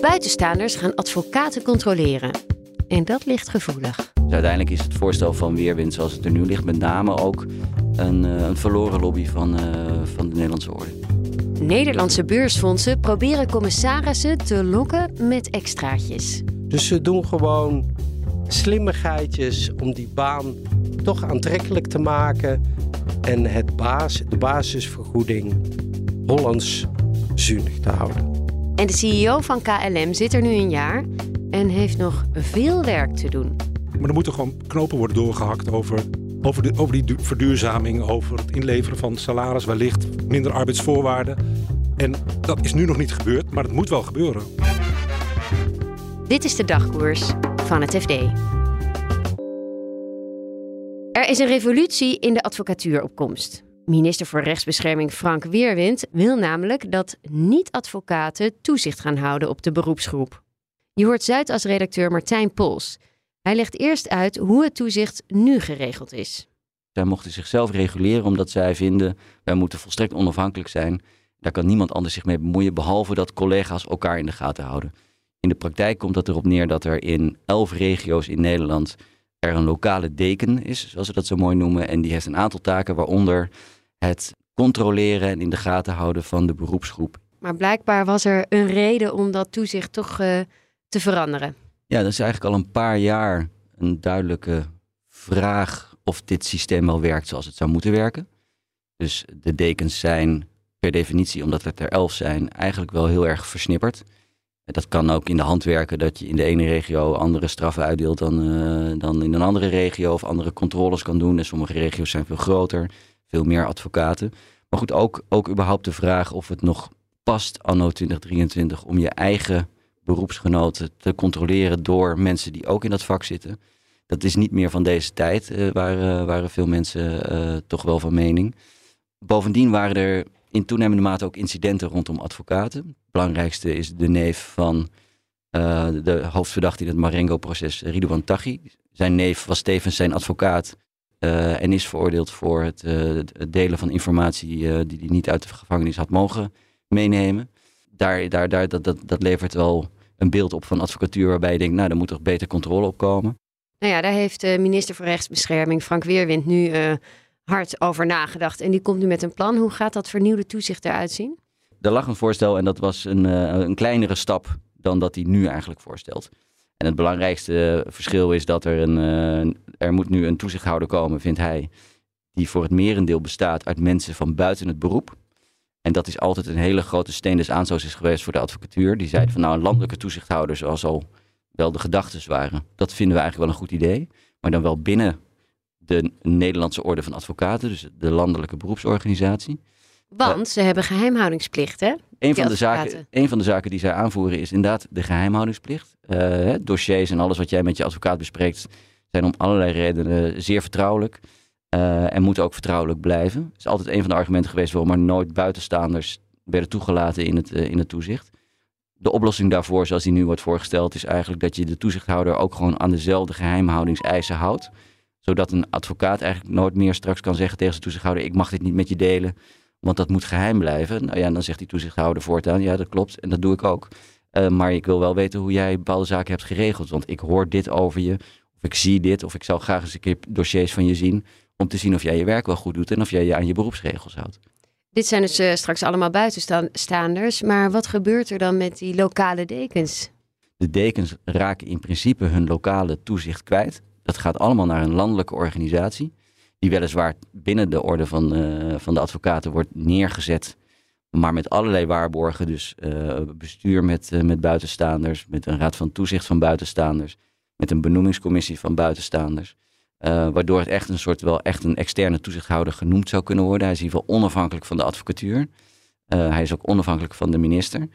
Buitenstaanders gaan advocaten controleren. En dat ligt gevoelig. Dus uiteindelijk is het voorstel van Weerwind zoals het er nu ligt... met name ook een, uh, een verloren lobby van, uh, van de Nederlandse orde. Nederlandse beursfondsen proberen commissarissen te lokken met extraatjes. Dus ze doen gewoon slimmigheidjes om die baan toch aantrekkelijk te maken... en het baas, de basisvergoeding Hollands zuinig te houden. En de CEO van KLM zit er nu een jaar en heeft nog veel werk te doen. Maar er moeten gewoon knopen worden doorgehakt over, over, de, over die verduurzaming, over het inleveren van salaris, wellicht minder arbeidsvoorwaarden. En dat is nu nog niet gebeurd, maar het moet wel gebeuren. Dit is de dagkoers van het FD. Er is een revolutie in de advocatuur op komst. Minister voor Rechtsbescherming Frank Weerwind wil namelijk dat niet-advocaten toezicht gaan houden op de beroepsgroep. Je hoort Zuidas-redacteur Martijn Pols. Hij legt eerst uit hoe het toezicht nu geregeld is. Zij mochten zichzelf reguleren omdat zij vinden, wij moeten volstrekt onafhankelijk zijn. Daar kan niemand anders zich mee bemoeien, behalve dat collega's elkaar in de gaten houden. In de praktijk komt dat erop neer dat er in elf regio's in Nederland er een lokale deken is, zoals ze dat zo mooi noemen. En die heeft een aantal taken, waaronder het controleren en in de gaten houden van de beroepsgroep. Maar blijkbaar was er een reden om dat toezicht toch uh, te veranderen. Ja, dat is eigenlijk al een paar jaar een duidelijke vraag of dit systeem wel werkt zoals het zou moeten werken. Dus de dekens zijn per definitie, omdat het er elf zijn, eigenlijk wel heel erg versnipperd. Dat kan ook in de hand werken dat je in de ene regio andere straffen uitdeelt dan, uh, dan in een andere regio of andere controles kan doen. En sommige regio's zijn veel groter veel meer advocaten. Maar goed, ook, ook überhaupt de vraag of het nog past anno 2023 om je eigen beroepsgenoten te controleren door mensen die ook in dat vak zitten. Dat is niet meer van deze tijd, uh, waren, waren veel mensen uh, toch wel van mening. Bovendien waren er in toenemende mate ook incidenten rondom advocaten. Het belangrijkste is de neef van de hoofdverdachte in het Marengo-proces, Ridouan Taghi. Zijn neef was tevens zijn advocaat uh, en is veroordeeld voor het, uh, het delen van informatie uh, die hij niet uit de gevangenis had mogen meenemen. Daar, daar, daar, dat, dat, dat levert wel een beeld op van advocatuur waarbij je denkt, nou, daar moet toch beter controle op komen. Nou ja, daar heeft de minister voor Rechtsbescherming, Frank Weerwind, nu hard over nagedacht. En die komt nu met een plan. Hoe gaat dat vernieuwde toezicht eruit zien? Er lag een voorstel en dat was een, een kleinere stap dan dat hij nu eigenlijk voorstelt. En het belangrijkste verschil is dat er een, er moet nu een toezichthouder komen, vindt hij, die voor het merendeel bestaat uit mensen van buiten het beroep. En dat is altijd een hele grote steen des aanstoos is geweest voor de advocatuur. Die zeiden van nou een landelijke toezichthouder zoals al wel de gedachten waren. Dat vinden we eigenlijk wel een goed idee. Maar dan wel binnen de Nederlandse orde van advocaten, dus de landelijke beroepsorganisatie. Want ze hebben geheimhoudingsplicht, hè? Een van, de zaken, een van de zaken die zij aanvoeren is inderdaad de geheimhoudingsplicht. Uh, dossiers en alles wat jij met je advocaat bespreekt zijn om allerlei redenen zeer vertrouwelijk. Uh, en moeten ook vertrouwelijk blijven. Dat is altijd een van de argumenten geweest waarom er nooit buitenstaanders werden toegelaten in het, uh, in het toezicht. De oplossing daarvoor, zoals die nu wordt voorgesteld, is eigenlijk dat je de toezichthouder ook gewoon aan dezelfde geheimhoudingseisen houdt. Zodat een advocaat eigenlijk nooit meer straks kan zeggen tegen zijn toezichthouder: Ik mag dit niet met je delen, want dat moet geheim blijven. Nou ja, dan zegt die toezichthouder voortaan: Ja, dat klopt en dat doe ik ook. Uh, maar ik wil wel weten hoe jij bepaalde zaken hebt geregeld. Want ik hoor dit over je, of ik zie dit, of ik zou graag eens een keer dossiers van je zien. Om te zien of jij je werk wel goed doet en of jij je aan je beroepsregels houdt. Dit zijn dus uh, straks allemaal buitenstaanders. Maar wat gebeurt er dan met die lokale dekens? De dekens raken in principe hun lokale toezicht kwijt. Dat gaat allemaal naar een landelijke organisatie. Die weliswaar binnen de orde van, uh, van de advocaten wordt neergezet maar met allerlei waarborgen, dus uh, bestuur met, met buitenstaanders, met een raad van toezicht van buitenstaanders, met een benoemingscommissie van buitenstaanders. Uh, waardoor het echt een soort wel echt een externe toezichthouder genoemd zou kunnen worden. Hij is in ieder geval onafhankelijk van de advocatuur. hij is ook onafhankelijk van de minister.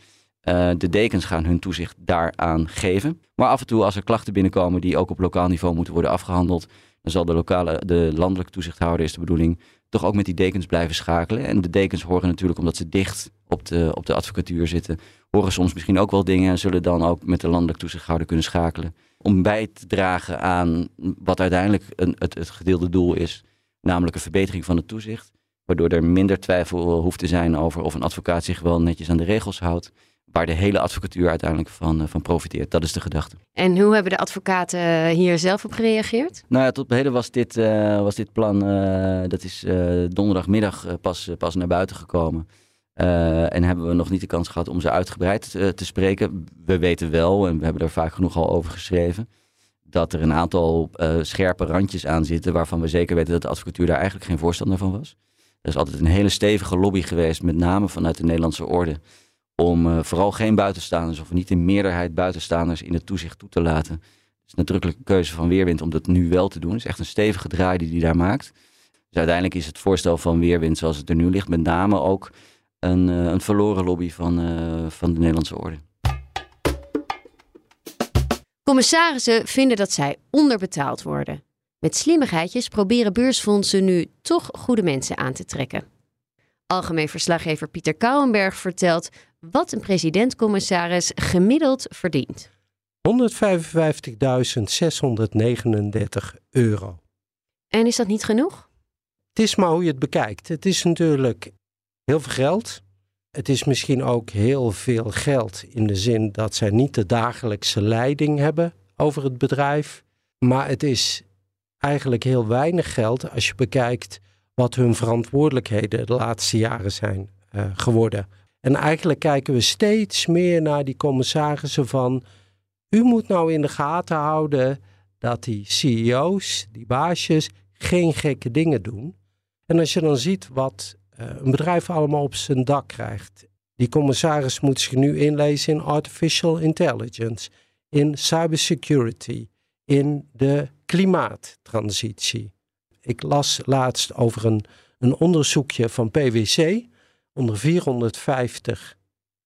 de dekens gaan hun toezicht daaraan geven. Maar af en toe, als er klachten binnenkomen die ook op lokaal niveau moeten worden afgehandeld, dan zal de lokale, de landelijke toezichthouder, is de bedoeling, toch ook met die dekens blijven schakelen. En de dekens horen natuurlijk, omdat ze dicht op de, op de advocatuur zitten, horen soms misschien ook wel dingen en zullen dan ook met de landelijk toezichthouder kunnen schakelen. Om bij te dragen aan wat uiteindelijk een, het, het gedeelde doel is, namelijk een verbetering van het toezicht. Waardoor er minder twijfel hoeft te zijn over of een advocaat zich wel netjes aan de regels houdt waar de hele advocatuur uiteindelijk van, eh, van profiteert. Dat is de gedachte. En hoe hebben de advocaten hier zelf op gereageerd? Nou ja, tot op heden was dit, uh, was dit plan, uh, dat is donderdagmiddag pas, pas naar buiten gekomen. En hebben we nog niet de kans gehad om ze uitgebreid te spreken. We weten wel, en we hebben er vaak genoeg al over geschreven, dat er een aantal scherpe randjes aan zitten waarvan we zeker weten dat de advocatuur daar eigenlijk geen voorstander van was. Er is altijd een hele stevige lobby geweest, met name vanuit de Nederlandse orde om vooral geen buitenstaanders of niet in meerderheid buitenstaanders in het toezicht toe te laten. Het is een keuze van Weerwind om dat nu wel te doen. Het is echt een stevige draai die hij daar maakt. Dus uiteindelijk is het voorstel van Weerwind zoals het er nu ligt met name ook een, uh, een verloren lobby van, uh, van de Nederlandse orde. Commissarissen vinden dat zij onderbetaald worden. Met slimmigheidjes proberen beursfondsen nu toch goede mensen aan te trekken. Algemeen verslaggever Pieter Kouwenberg vertelt wat een president-commissaris gemiddeld verdient. 155.639 euro. En is dat niet genoeg? Het is maar hoe je het bekijkt. Het is natuurlijk heel veel geld. Het is misschien ook heel veel geld in de zin dat zij niet de dagelijkse leiding hebben over het bedrijf. Maar het is eigenlijk heel weinig geld als je bekijkt wat hun verantwoordelijkheden de laatste jaren zijn uh, geworden. En eigenlijk kijken we steeds meer naar die commissarissen van, u moet nou in de gaten houden dat die CEO's, die baasjes, geen gekke dingen doen. En als je dan ziet wat een bedrijf allemaal op zijn dak krijgt. Die commissaris moet zich nu inlezen in artificial intelligence, in cybersecurity, in de klimaattransitie. Ik las laatst over een, een onderzoekje van PwC onder 450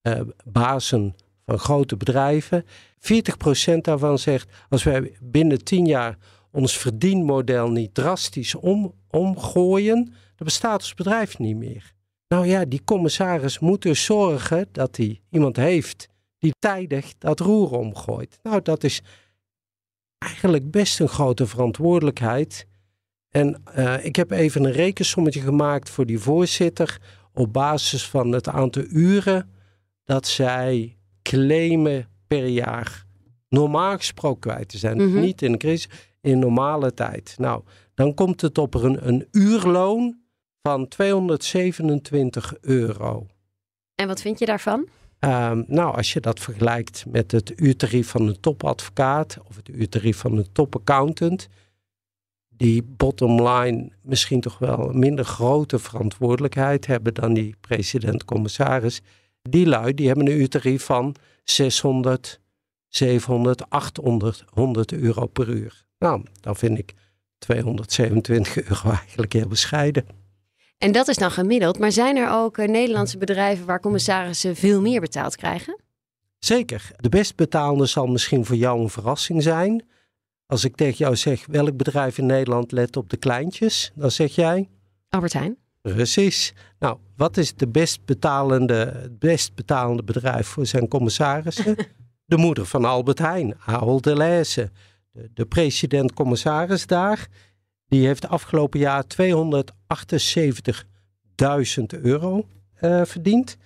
uh, eh, bazen van grote bedrijven. 40% daarvan zegt, als wij binnen 10 jaar ons verdienmodel niet drastisch om, omgooien, dan bestaat ons bedrijf niet meer. Nou ja, die commissaris moet dus zorgen dat hij iemand heeft die tijdig dat roer omgooit. Nou, dat is eigenlijk best een grote verantwoordelijkheid. En uh, ik heb even een rekensommetje gemaakt voor die voorzitter op basis van het aantal uren dat zij claimen per jaar. Normaal gesproken kwijt te zijn. Mm -hmm. Niet in een crisis, in normale tijd. Nou, dan komt het op een, een uurloon van 227 euro. En wat vind je daarvan? Um, nou, als je dat vergelijkt met het uurtarief van een topadvocaat of het uurtarief van een topaccountant, die bottom line misschien toch wel een minder grote verantwoordelijkheid hebben dan die president-commissaris. Die lui die hebben een uurtarief van 600, 700, 800 100 euro per uur. Nou, dan vind ik 227 euro eigenlijk heel bescheiden. En dat is dan gemiddeld, maar zijn er ook uh, Nederlandse bedrijven waar commissarissen veel meer betaald krijgen? Zeker. De best betaalde zal misschien voor jou een verrassing zijn. Als ik tegen jou zeg, welk bedrijf in Nederland let op de kleintjes, dan zeg jij? Albert Heijn. Precies. Nou, wat is de best betalende, het best betalende bedrijf voor zijn commissarissen? de moeder van Albert Heijn, Ahold Delhaize. De, de president-commissaris daar, die heeft afgelopen jaar 278.000 euro uh, verdiend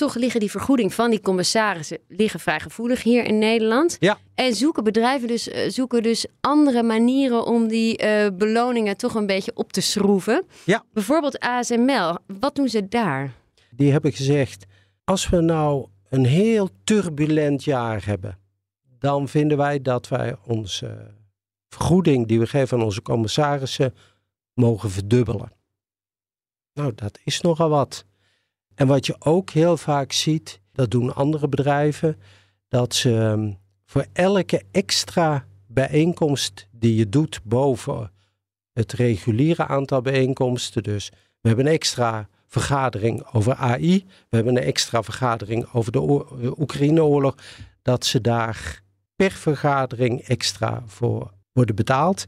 toch liggen die vergoeding van die commissarissen liggen vrij gevoelig hier in Nederland. Ja. En zoeken bedrijven dus, uh, zoeken dus andere manieren om die uh, beloningen toch een beetje op te schroeven. Ja. Bijvoorbeeld ASML. Wat doen ze daar? Die hebben gezegd, als we nou een heel turbulent jaar hebben, dan vinden wij dat wij onze vergoeding die we geven aan onze commissarissen mogen verdubbelen. Nou, dat is nogal wat. En wat je ook heel vaak ziet, dat doen andere bedrijven, dat ze ehm, voor elke extra bijeenkomst die je doet boven het reguliere aantal bijeenkomsten, dus we hebben een extra vergadering over AI. We hebben een extra vergadering over de Oekraïne-oorlog. Dat ze daar per vergadering extra voor worden betaald.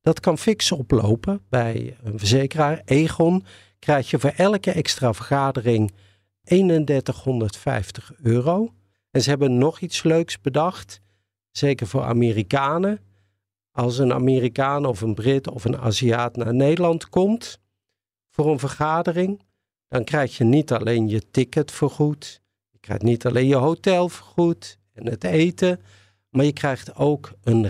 Dat kan fix oplopen bij een verzekeraar. Egon krijg je voor elke extra vergadering 3150 euro. En ze hebben nog iets leuks bedacht. Zeker voor Amerikanen. Als een Amerikaan of een Brit of een Aziat naar Nederland komt voor een vergadering, dan krijg je niet alleen je ticket vergoed, je krijgt niet alleen je hotel vergoed en het eten, maar je krijgt ook een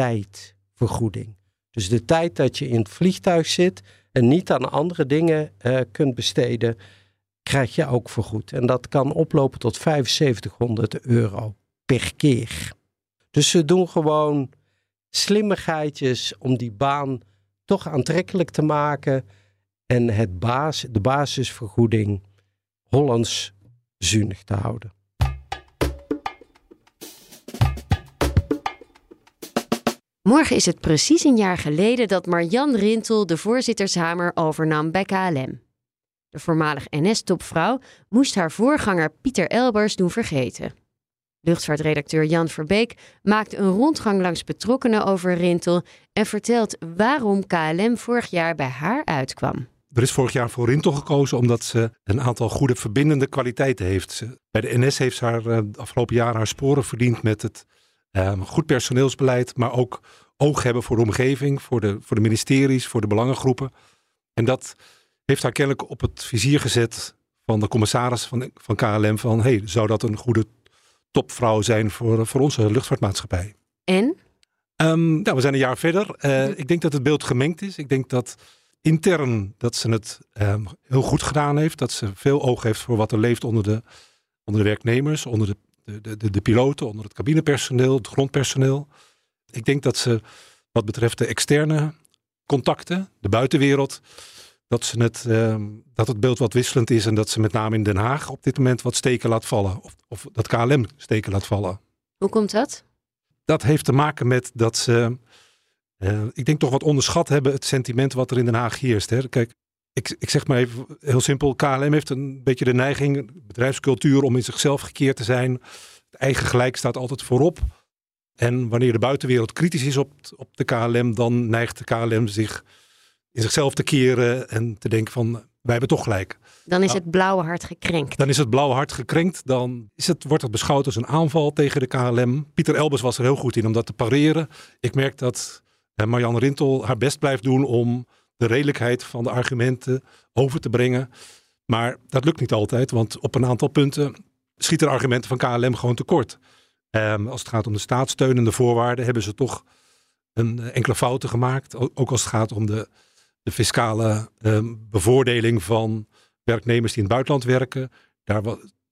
reistijdvergoeding. Dus de tijd dat je in het vliegtuig zit en niet aan andere dingen uh, kunt besteden, krijg je ook vergoed. En dat kan oplopen tot 7500 euro per keer. Dus ze doen gewoon slimmigheidjes om die baan toch aantrekkelijk te maken en het de basisvergoeding Hollands zuinig te houden. Morgen is het precies een jaar geleden dat Marjan Rintel de voorzittershamer overnam bij KLM. De voormalig NS-topvrouw moest haar voorganger Pieter Elbers doen vergeten. Luchtvaartredacteur Jan Verbeek maakt een rondgang langs betrokkenen over Rintel en vertelt waarom KLM vorig jaar bij haar uitkwam. Er is vorig jaar voor Rintel gekozen omdat ze een aantal goede verbindende kwaliteiten heeft. Bij de NS heeft ze haar uh, afgelopen jaar haar sporen verdiend met het uh, goed personeelsbeleid, maar ook oog hebben voor de omgeving, voor de, voor de ministeries, voor de belangengroepen. En dat heeft haar kennelijk op het vizier gezet van de commissaris van, van KLM van hey, zou dat een goede topvrouw zijn voor, voor onze luchtvaartmaatschappij. En? Um, nou, we zijn een jaar verder. Uh, ik denk dat het beeld gemengd is. Ik denk dat intern dat ze het um, heel goed gedaan heeft. Dat ze veel oog heeft voor wat er leeft onder de, onder de werknemers, onder de, de, de, de piloten, onder het cabinepersoneel, het grondpersoneel. Ik denk dat ze wat betreft de externe contacten, de buitenwereld, dat, ze het, uh, dat het beeld wat wisselend is en dat ze met name in Den Haag op dit moment wat steken laat vallen. Of, of dat KLM steken laat vallen. Hoe komt dat? Dat heeft te maken met dat ze, uh, ik denk toch wat onderschat hebben het sentiment wat er in Den Haag heerst. Hè. Kijk, ik, ik zeg maar even heel simpel, KLM heeft een beetje de neiging, bedrijfscultuur, om in zichzelf gekeerd te zijn. Het eigen gelijk staat altijd voorop. En wanneer de buitenwereld kritisch is op, op de KLM, dan neigt de KLM zich in zichzelf te keren en te denken van wij hebben toch gelijk. Dan is het blauwe hart gekrenkt. Dan is het blauwe hart gekrenkt. Dan is het, wordt het beschouwd als een aanval tegen de KLM. Pieter Elbers was er heel goed in om dat te pareren. Ik merk dat eh, Marjan Rintel haar best blijft doen om de redelijkheid van de argumenten over te brengen. Maar dat lukt niet altijd, want op een aantal punten schieten de argumenten van KLM gewoon tekort. Um, als het gaat om de staatssteunende voorwaarden, hebben ze toch een eh, enkele fouten gemaakt. Ook als het gaat om de de fiscale um, bevoordeling van werknemers die in het buitenland werken. Daar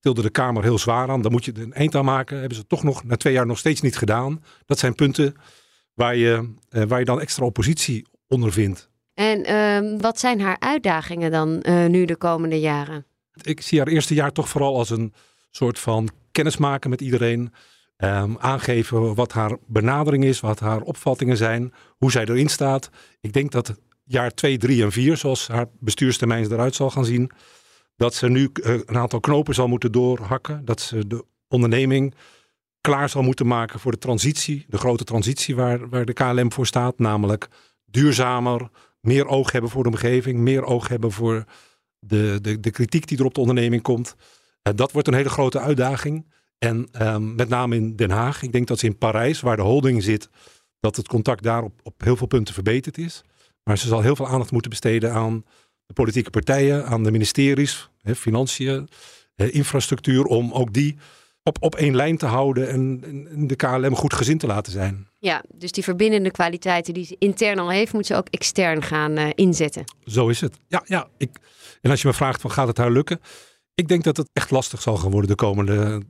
tilde de Kamer heel zwaar aan. Daar moet je een eind aan maken. Hebben ze toch nog na twee jaar nog steeds niet gedaan. Dat zijn punten waar je, uh, waar je dan extra oppositie onder vindt. En uh, wat zijn haar uitdagingen dan uh, nu de komende jaren? Ik zie haar eerste jaar toch vooral als een soort van kennismaken met iedereen. Um, aangeven wat haar benadering is, wat haar opvattingen zijn, hoe zij erin staat. Ik denk dat jaar 2, 3 en 4, zoals haar bestuurstermijn eruit zal gaan zien, dat ze nu eh, een aantal knopen zal moeten doorhakken. Dat ze de onderneming klaar zal moeten maken voor de transitie, de grote transitie waar, waar de KLM voor staat, namelijk duurzamer, meer oog hebben voor de omgeving, meer oog hebben voor de, de, de kritiek die er op de onderneming komt. Uh, dat wordt een hele grote uitdaging. En um, met name in Den Haag. Ik denk dat ze in Parijs, waar de holding zit, dat het contact daar op, op heel veel punten verbeterd is. Maar ze zal heel veel aandacht moeten besteden aan de politieke partijen, aan de ministeries, hè, financiën, infrastructuur, om ook die op, op één lijn te houden en, en de KLM goed gezin te laten zijn. Ja, dus die verbindende kwaliteiten die ze intern al heeft, moet ze ook extern gaan uh, inzetten. Zo is het. Ja, ja. Ik, en als je me vraagt van gaat het haar lukken? Ik denk dat het echt lastig zal gaan worden de komende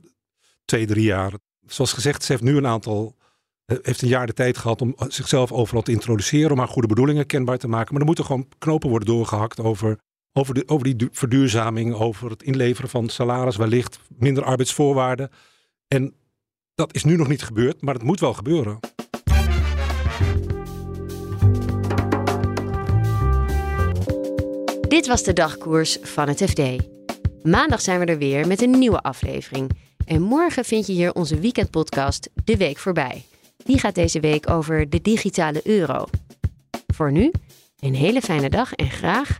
twee, drie jaar. Zoals gezegd, ze heeft nu een aantal eh, heeft een jaar de tijd gehad om zichzelf overal te introduceren, om haar goede bedoelingen kenbaar te maken. Maar er moeten gewoon knopen worden doorgehakt over, over, de, over die verduurzaming, over het inleveren van salaris, wellicht minder arbeidsvoorwaarden. En dat is nu nog niet gebeurd, maar het moet wel gebeuren. Dit was de dagkoers van het FD. Maandag zijn we er weer met een nieuwe aflevering. En morgen vind je hier onze weekendpodcast De Week Voorbij. Die gaat deze week over de digitale euro. Voor nu, een hele fijne dag en graag